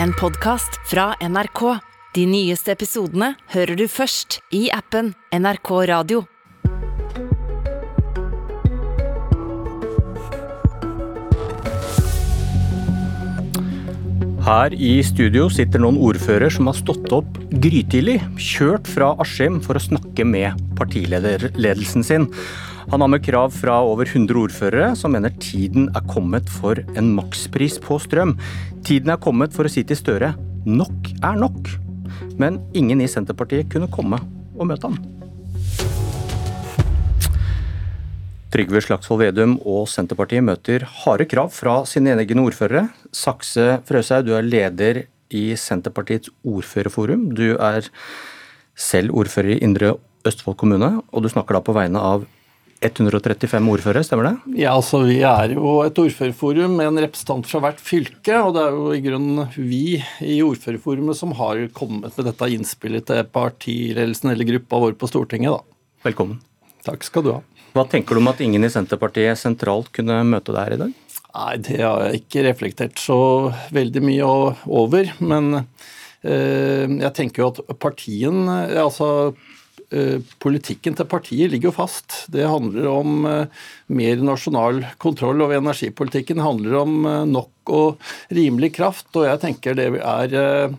En podkast fra NRK. De nyeste episodene hører du først i appen NRK Radio. Her i studio sitter noen ordfører som har stått opp grytidlig, kjørt fra Askim for å snakke med partiledelsen sin. Han har med krav fra over 100 ordførere som mener tiden er kommet for en makspris på strøm. Tiden er kommet for å si til Støre nok er nok. Men ingen i Senterpartiet kunne komme og møte han. Trygve Slagsvold Vedum og Senterpartiet møter harde krav fra sine egne ordførere. Sakse Frøshaug, du er leder i Senterpartiets ordførerforum. Du er selv ordfører i Indre Østfold kommune, og du snakker da på vegne av 135 ordførere, stemmer det? Ja, altså Vi er jo et ordførerforum med en representant fra hvert fylke. Og det er jo i grunnen vi i ordførerforumet som har kommet med dette innspillet til partiledelsen eller gruppa vår på Stortinget. da. Velkommen. Takk skal du ha. Hva tenker du om at ingen i Senterpartiet sentralt kunne møte deg her i dag? Nei, det har jeg ikke reflektert så veldig mye over. Men eh, jeg tenker jo at partien Altså eh, politikken til partiet ligger jo fast. Det handler om eh, mer nasjonal kontroll over energipolitikken. Det handler om eh, nok og rimelig kraft. Og jeg tenker det er eh, Eh,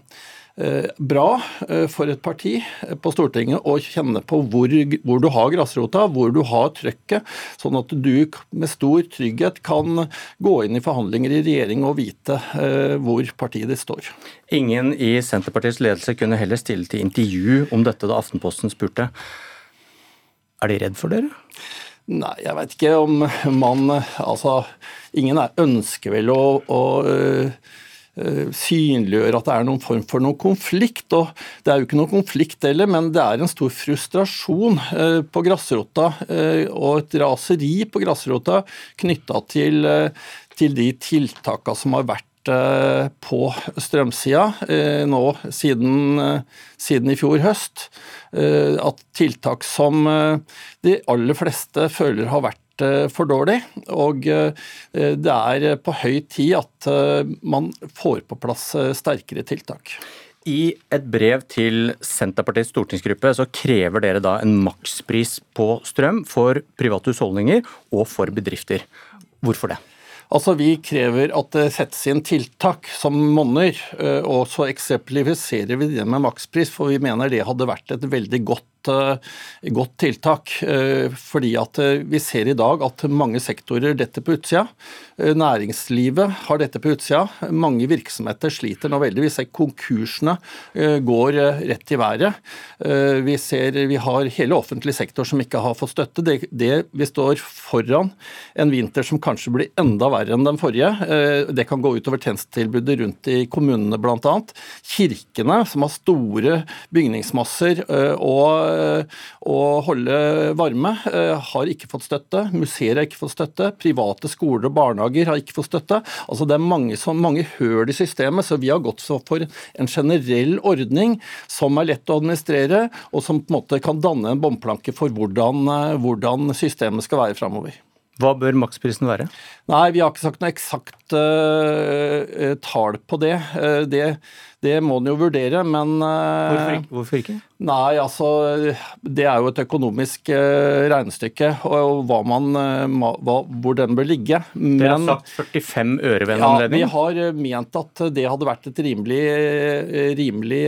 bra eh, for et parti på Stortinget å kjenne på hvor, hvor, du har grasrota, hvor du har trøkket, sånn at du med stor trygghet kan gå inn i forhandlinger i regjering og vite eh, hvor partiet ditt står. Ingen i Senterpartiets ledelse kunne heller stille til intervju om dette da Aftenposten spurte. Er de redd for dere? Nei, jeg vet ikke om man Altså, ingen ønsker vel å, å Eh, synliggjøre at det er noen form for noen konflikt. og Det er jo ikke noen konflikt heller, men det er en stor frustrasjon eh, på grasrota eh, og et raseri på grasrota knytta til, til de tiltakene som har vært på strømsida nå siden, siden, i fjor høst. At tiltak som de aller fleste føler har vært Eh, for dårlig. Og eh, det er på høy tid at eh, man får på plass sterkere tiltak. I et brev til Senterpartiets stortingsgruppe så krever dere da en makspris på strøm for private husholdninger og for bedrifter. Hvorfor det? Altså, Vi krever at det settes inn tiltak som monner, og så eksemplifiserer vi det med makspris, for vi mener det hadde vært et veldig godt Eh, godt tiltak. Eh, fordi at eh, vi ser i dag at mange sektorer detter på utsida. Næringslivet har dette på utsida. Mange virksomheter sliter nå veldig. Vi ser konkursene går rett i været. Vi ser vi har hele offentlig sektor som ikke har fått støtte. Det, det, vi står foran en vinter som kanskje blir enda verre enn den forrige. Det kan gå utover tjenestetilbudet rundt i kommunene bl.a. Kirkene, som har store bygningsmasser og å holde varme, eh, har ikke fått støtte. Museer har ikke fått støtte. Private skoler og barnehager har ikke fått støtte. Altså Det er mange, så mange høl i systemet, så vi har gått for en generell ordning som er lett å administrere, og som på en måte kan danne en bomplanke for hvordan, eh, hvordan systemet skal være framover. Hva bør maksprisen være? Nei, Vi har ikke sagt noe eksakt uh, tall på det. Uh, det. det. må en jo vurdere, men uh, hvorfor, ikke? hvorfor, ikke? Nei, altså Det er jo et økonomisk regnestykke og, hva man, hva, hvor den bør ligge. Men, Dere har sagt 45 øre ved en ja, anledning? Vi har ment at det hadde vært et rimelig, rimelig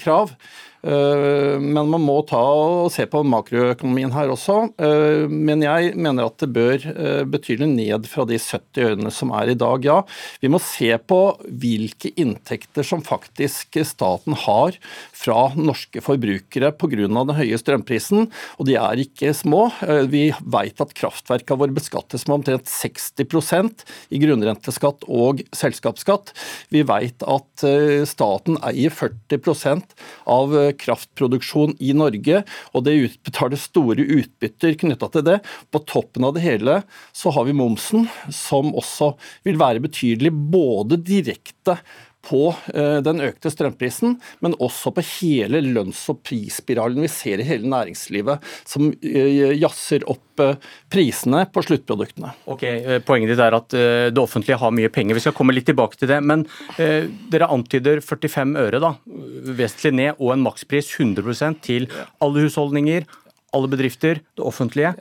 krav. Eh, men man må ta og se på makroøkonomien her også. Eh, men jeg mener at det bør eh, betydelig ned fra de 70 ørene som er i dag, ja. Vi må se på hvilke inntekter som faktisk staten har fra norske forbrukere pga. den høye strømprisen, og de er ikke små. Vi vet at kraftverkene våre beskattes med omtrent 60% i grunnrenteskatt og selskapsskatt. Vi vet at staten eier 40% av kraftproduksjon i Norge, og det utbetales store utbytter knytta til det. På toppen av det hele så har vi momsen, som også vil være betydelig både direkte på eh, den økte strømprisen, men også på hele lønns- og prisspiralen vi ser i hele næringslivet, som eh, jazzer opp eh, prisene på sluttproduktene. Ok, Poenget ditt er at det offentlige har mye penger. Vi skal komme litt tilbake til det. Men dere antyder 45 øre, da, vesentlig ned, og en makspris 100% til alle husholdninger, alle bedrifter, det offentlige.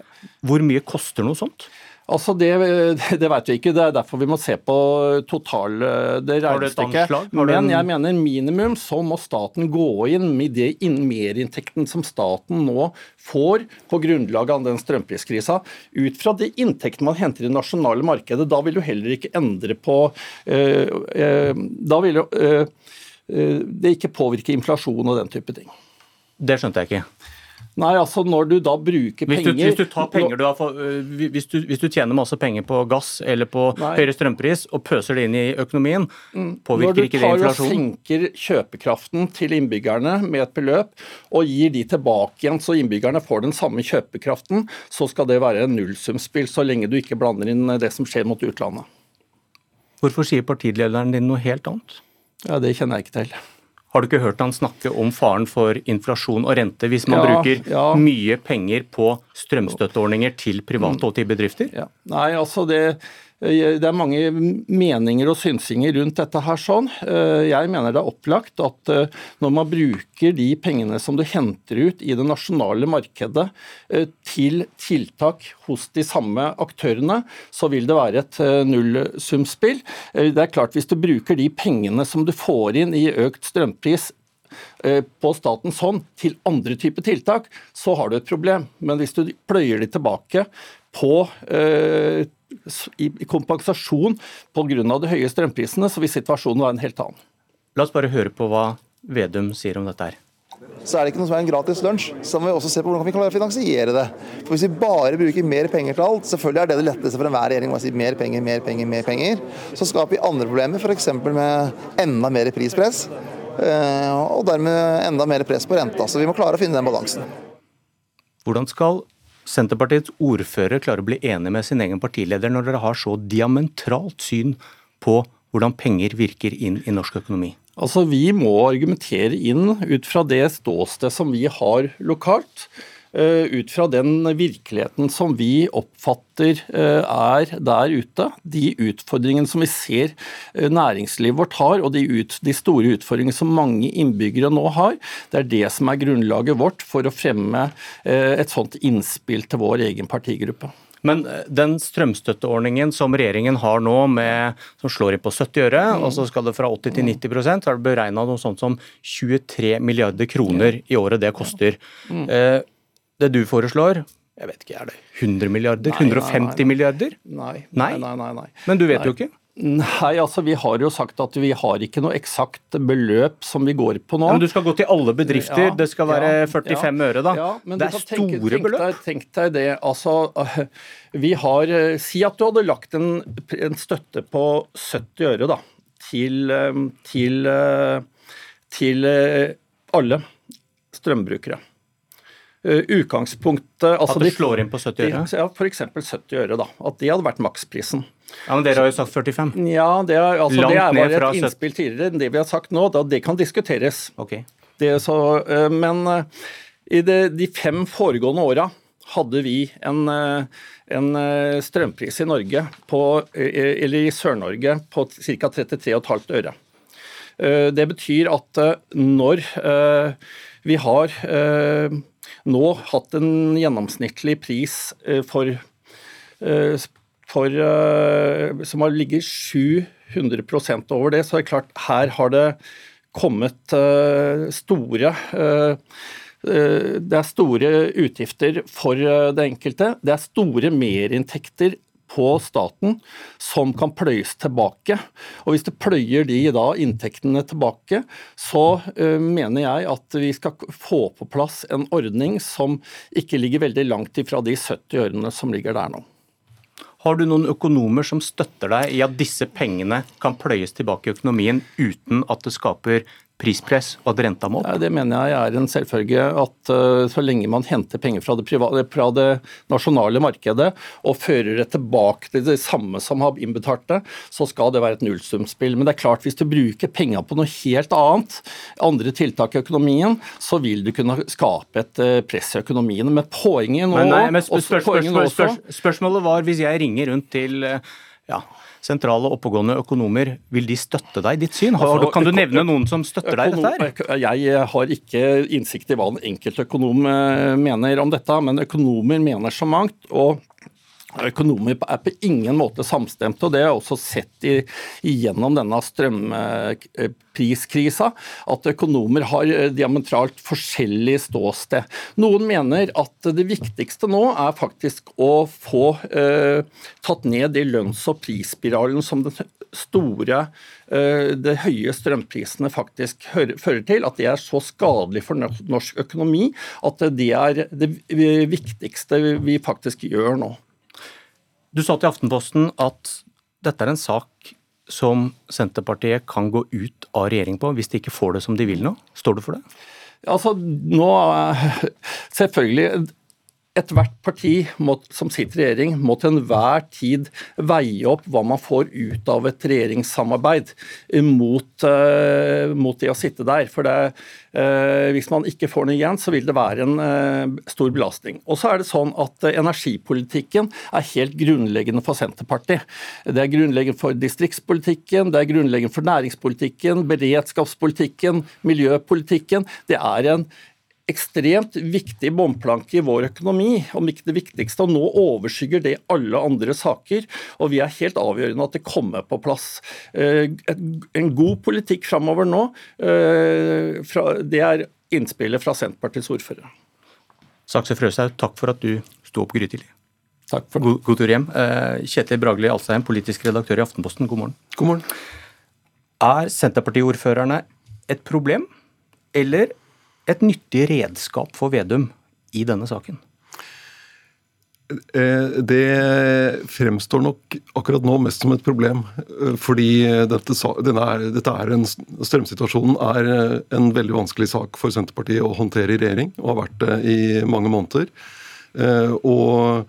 Hvor mye koster noe sånt? Altså det, det vet vi ikke. Det er derfor vi må se på total, det regnestykket. Men jeg mener minimum så må staten gå inn med det merinntekten som staten nå får på grunnlag av den strømpriskrisa, ut fra de inntektene man henter i det nasjonale markedet. Da vil du heller ikke endre på øh, øh, Da vil jo øh, det ikke påvirke inflasjon og den type ting. Det skjønte jeg ikke. Nei, altså når du da bruker hvis du, penger hvis du, tar penger du har, for, hvis, du, hvis du tjener masse penger på gass eller på nei. høyere strømpris og pøser det inn i økonomien, mm. påvirker ikke det inflasjonen? Når du tar og senker kjøpekraften til innbyggerne med et beløp og gir de tilbake igjen så innbyggerne får den samme kjøpekraften, så skal det være en nullsumspill så lenge du ikke blander inn det som skjer mot utlandet. Hvorfor sier partilederen din noe helt annet? Ja, Det kjenner jeg ikke til. Har du ikke hørt han snakke om faren for inflasjon og rente hvis man ja, bruker ja. mye penger på strømstøtteordninger til private og til bedrifter? Ja. Nei, altså det, det er mange meninger og synsinger rundt dette her sånn. Eh, jeg mener det er opplagt at eh, når man bruker de pengene som du henter ut i det nasjonale markedet til tiltak hos de samme aktørene, så vil det være et nullsumspill. Det er klart Hvis du bruker de pengene som du får inn i økt strømpris på statens hånd til andre typer tiltak, så har du et problem. Men hvis du pløyer de tilbake på i kompensasjon pga. de høye strømprisene, så vil situasjonen være en helt annen. La oss bare høre på hva Vedum sier om dette her. Så er det ikke noe som er en gratis lunsj. Så må vi også se på hvordan vi kan klare å finansiere det. For Hvis vi bare bruker mer penger til alt, selvfølgelig er det det letteste for enhver regjering å si mer penger, mer penger, mer penger. Så skaper vi andre problemer, f.eks. med enda mer prispress. Eh, og dermed enda mer press på renta. Så vi må klare å finne den balansen. Hvordan skal Senterpartiets ordfører klarer å bli enig med sin egen partileder når dere har så diametralt syn på hvordan penger virker inn i norsk økonomi? Altså, Vi må argumentere inn ut fra det ståsted som vi har lokalt. Eh, ut fra den virkeligheten som vi oppfatter eh, er der ute. De utfordringene som vi ser eh, næringslivet vårt har, og de, ut, de store utfordringene som mange innbyggere nå har. Det er det som er grunnlaget vårt for å fremme et sånt innspill til vår egen partigruppe. Men den strømstøtteordningen som regjeringen har nå, med, som slår inn på 70 øre, mm. og så skal det fra 80 til 90 så er det beregna noe sånt som 23 milliarder kroner i året det koster. Mm. Eh, det du foreslår, jeg vet ikke, er det 100 milliarder? Nei, 150 nei, nei, milliarder? Nei. Nei? nei, nei, Men du vet jo ikke? Nei, altså vi har jo sagt at vi har ikke noe eksakt beløp som vi går på nå. Men du skal gå til alle bedrifter, ja, det skal være ja, 45 ja, øre da. det er store tenke, tenk beløp. Deg, tenk deg det, altså vi har eh, Si at du hadde lagt en, en støtte på 70 øre da, til, eh, til, til alle strømbrukere. Eh, utgangspunktet altså At det slår inn på 70 øre? Ja, f.eks. 70 øre. da, At det hadde vært maksprisen. Ja, Men dere har jo sagt 45? Ja, det er, altså, det er bare et innspill tidligere enn det vi har sagt nå. Da, det kan diskuteres. Okay. Det, så, eh, men eh, i det, de fem foregående åra hadde vi en, en, strømpris i Norge på, eller i Sør-Norge på ca. 33,5 øre. Det betyr at når vi har nå hatt en gjennomsnittlig pris eh, for, eh, for eh, som har ligget 700% over det, så det klart her har det kommet store det er store utgifter for det enkelte. Det er store merinntekter på staten som kan pløyes tilbake. Og Hvis du pløyer de da inntektene tilbake, så uh, mener jeg at vi skal få på plass en ordning som ikke ligger veldig langt ifra de 70 ørene som ligger der nå. Har du noen økonomer som støtter deg i at disse pengene kan pløyes tilbake i økonomien uten at det skaper prispress og at renta må opp? Ja, det mener jeg er en selvfølge. At uh, så lenge man henter penger fra det, private, fra det, nasjonale markedet og fører det tilbake til det samme som har innbetalt det, så skal det være et nullsumspill. Men det er klart, hvis du bruker penger på noe helt annet, andre tiltak i økonomien, så vil du kunne skape et uh, press i økonomien. Men poenget nå, men nei, men spør, spør, spør, Spørsmålet var hvis jeg ringer rundt til uh, ja, sentrale oppegående økonomer, vil de støtte deg i ditt syn? Altså, kan du nevne noen som støtter deg i dette? her? Jeg har ikke innsikt i hva en enkeltøkonom eh, mener om dette, men økonomer mener så mangt. og Økonomer er på ingen måte samstemte, og det har jeg også sett i, gjennom denne strømpriskrisa, at økonomer har eh, diametralt forskjellig ståsted. Noen mener at det viktigste nå er faktisk å få eh, tatt ned de lønns- og prisspiralen som den store, eh, de høye strømprisene faktisk fører til. At det er så skadelig for norsk økonomi at det er det viktigste vi faktisk gjør nå. Du sa til Aftenposten at dette er en sak som Senterpartiet kan gå ut av regjering på hvis de ikke får det som de vil nå. Står du for det? Altså, nå, Selvfølgelig ethvert parti må, som sitter i regjering, må til enhver tid veie opp hva man får ut av et regjeringssamarbeid mot, uh, mot det å sitte der. For det, uh, hvis man ikke får noe igjen, så vil det være en uh, stor belastning. Og så er det sånn at energipolitikken er helt grunnleggende for Senterpartiet. Det er grunnleggende for distriktspolitikken, det er grunnleggende for næringspolitikken, beredskapspolitikken, miljøpolitikken. Det er en ekstremt viktig bomplanke i vår økonomi, om ikke det viktigste. og Nå overskygger det alle andre saker, og vi er helt avgjørende at det kommer på plass. Eh, en god politikk framover nå, eh, det er innspillet fra Senterpartiets ordfører. Sakse Frøshaug, takk for at du sto opp grytidlig. Takk for God, god tur hjem. Eh, Kjetil Bragli Alstheim, politisk redaktør i Aftenposten, god morgen. God morgen. Er Senterpartiordførerne et problem, eller et nyttig redskap for Vedum i denne saken? Eh, det fremstår nok akkurat nå mest som et problem. Eh, fordi dette, er, dette er en, strømsituasjonen er eh, en veldig vanskelig sak for Senterpartiet å håndtere i regjering, og har vært det i mange måneder. Og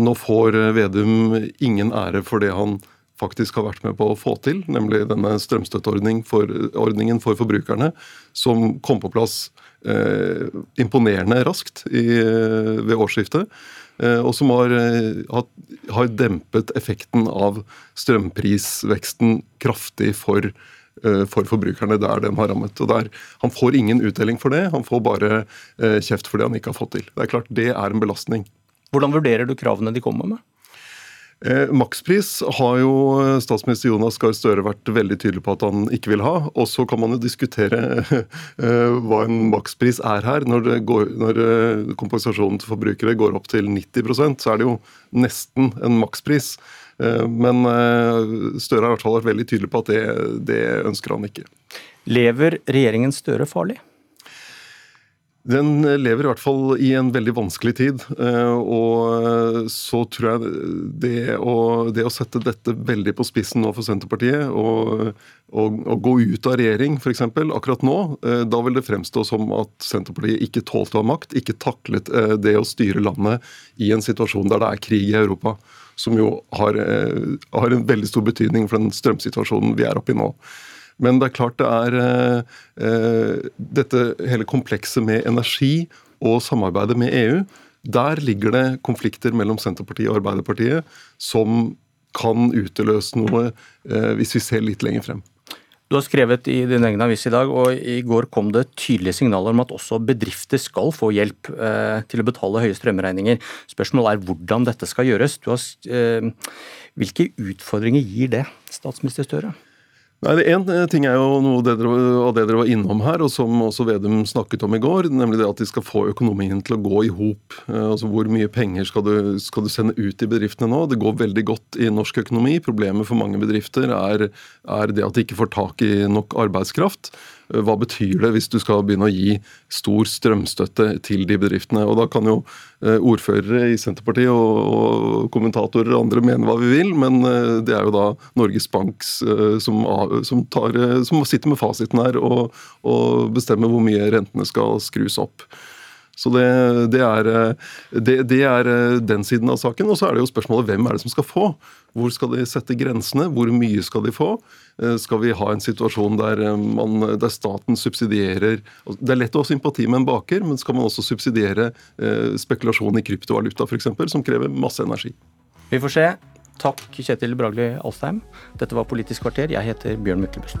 nå får Vedum ingen ære for det han faktisk har vært med på å få til, nemlig denne strømstøtteordningen for, for forbrukerne, som kom på plass eh, imponerende raskt i, ved årsskiftet. Eh, og som har, har, har, dempet effekten av strømprisveksten kraftig for, eh, for forbrukerne der den har rammet. Og der, Han får ingen utdeling for det, han får bare eh, kjeft for det han ikke har fått til. Det er klart, det er en belastning. Hvordan vurderer du kravene de kommer med? Eh, makspris har jo statsminister Jonas Gahr Støre vært veldig tydelig på at han ikke vil ha. Og så kan man jo diskutere eh, hva en makspris er her. Når, går, når eh, kompensasjonen til forbrukere går opp til 90% så er det jo nesten en makspris. Men Støre har i hvert fall vært veldig tydelig på at det, det ønsker han ikke. Lever regjeringen Støre farlig? Den lever i hvert fall i en veldig vanskelig tid. Eh, og så tror jeg det å, det å sette dette veldig på spissen nå for Senterpartiet, og, og, og gå ut av regjering f.eks. akkurat nå, eh, da vil det fremstå som at Senterpartiet ikke tålte å ha makt, ikke taklet eh, det å styre landet i en situasjon der det er krig i Europa. Som jo har, har en veldig stor betydning for den strømsituasjonen vi er oppe i nå. Men det er klart det er eh, eh, dette hele komplekset med energi og samarbeidet med EU. Der ligger det konflikter mellom Senterpartiet og Arbeiderpartiet som kan utløse noe eh, hvis vi ser litt lenger frem. Du har skrevet i din egen avis i dag, og i går kom det tydelige signaler om at også bedrifter skal få hjelp eh, til å betale høye strømregninger. Spørsmålet er hvordan dette skal gjøres. Har, eh, hvilke utfordringer gir det, statsminister Støre? Nei, Én eh, ting er jo noe av det dere var innom her, og som også Vedum snakket om i går. Nemlig det at de skal få økonomien til å gå i hop. Eh, altså hvor mye penger skal du, skal du, sende ut i bedriftene nå? Det går veldig godt i norsk økonomi. Problemet for mange bedrifter er, er det at de ikke får tak i nok arbeidskraft. Hva betyr det hvis du skal begynne å gi stor strømstøtte til de bedriftene. Og Da kan jo ordførere i Senterpartiet og, kommentatorer og andre mene hva vi vil, men det er jo da Norges Bank som, som, tar, som sitter med fasiten her og, og bestemmer hvor mye rentene skal skrus opp. Så det, det, er, det, det, er, den siden av saken. Og så er det jo spørsmålet hvem er det som skal få? Hvor skal de sette grensene? Hvor mye skal de få? Eh, skal vi ha en situasjon der, eh, man, der staten subsidierer Det er lett å ha sympati med en baker, men skal man også subsidiere eh, spekulasjon i kryptovaluta f.eks., som krever masse energi? Vi får se. Takk, Kjetil Bragli Alstheim. Dette var Politisk kvarter. Jeg heter Bjørn Myklebust.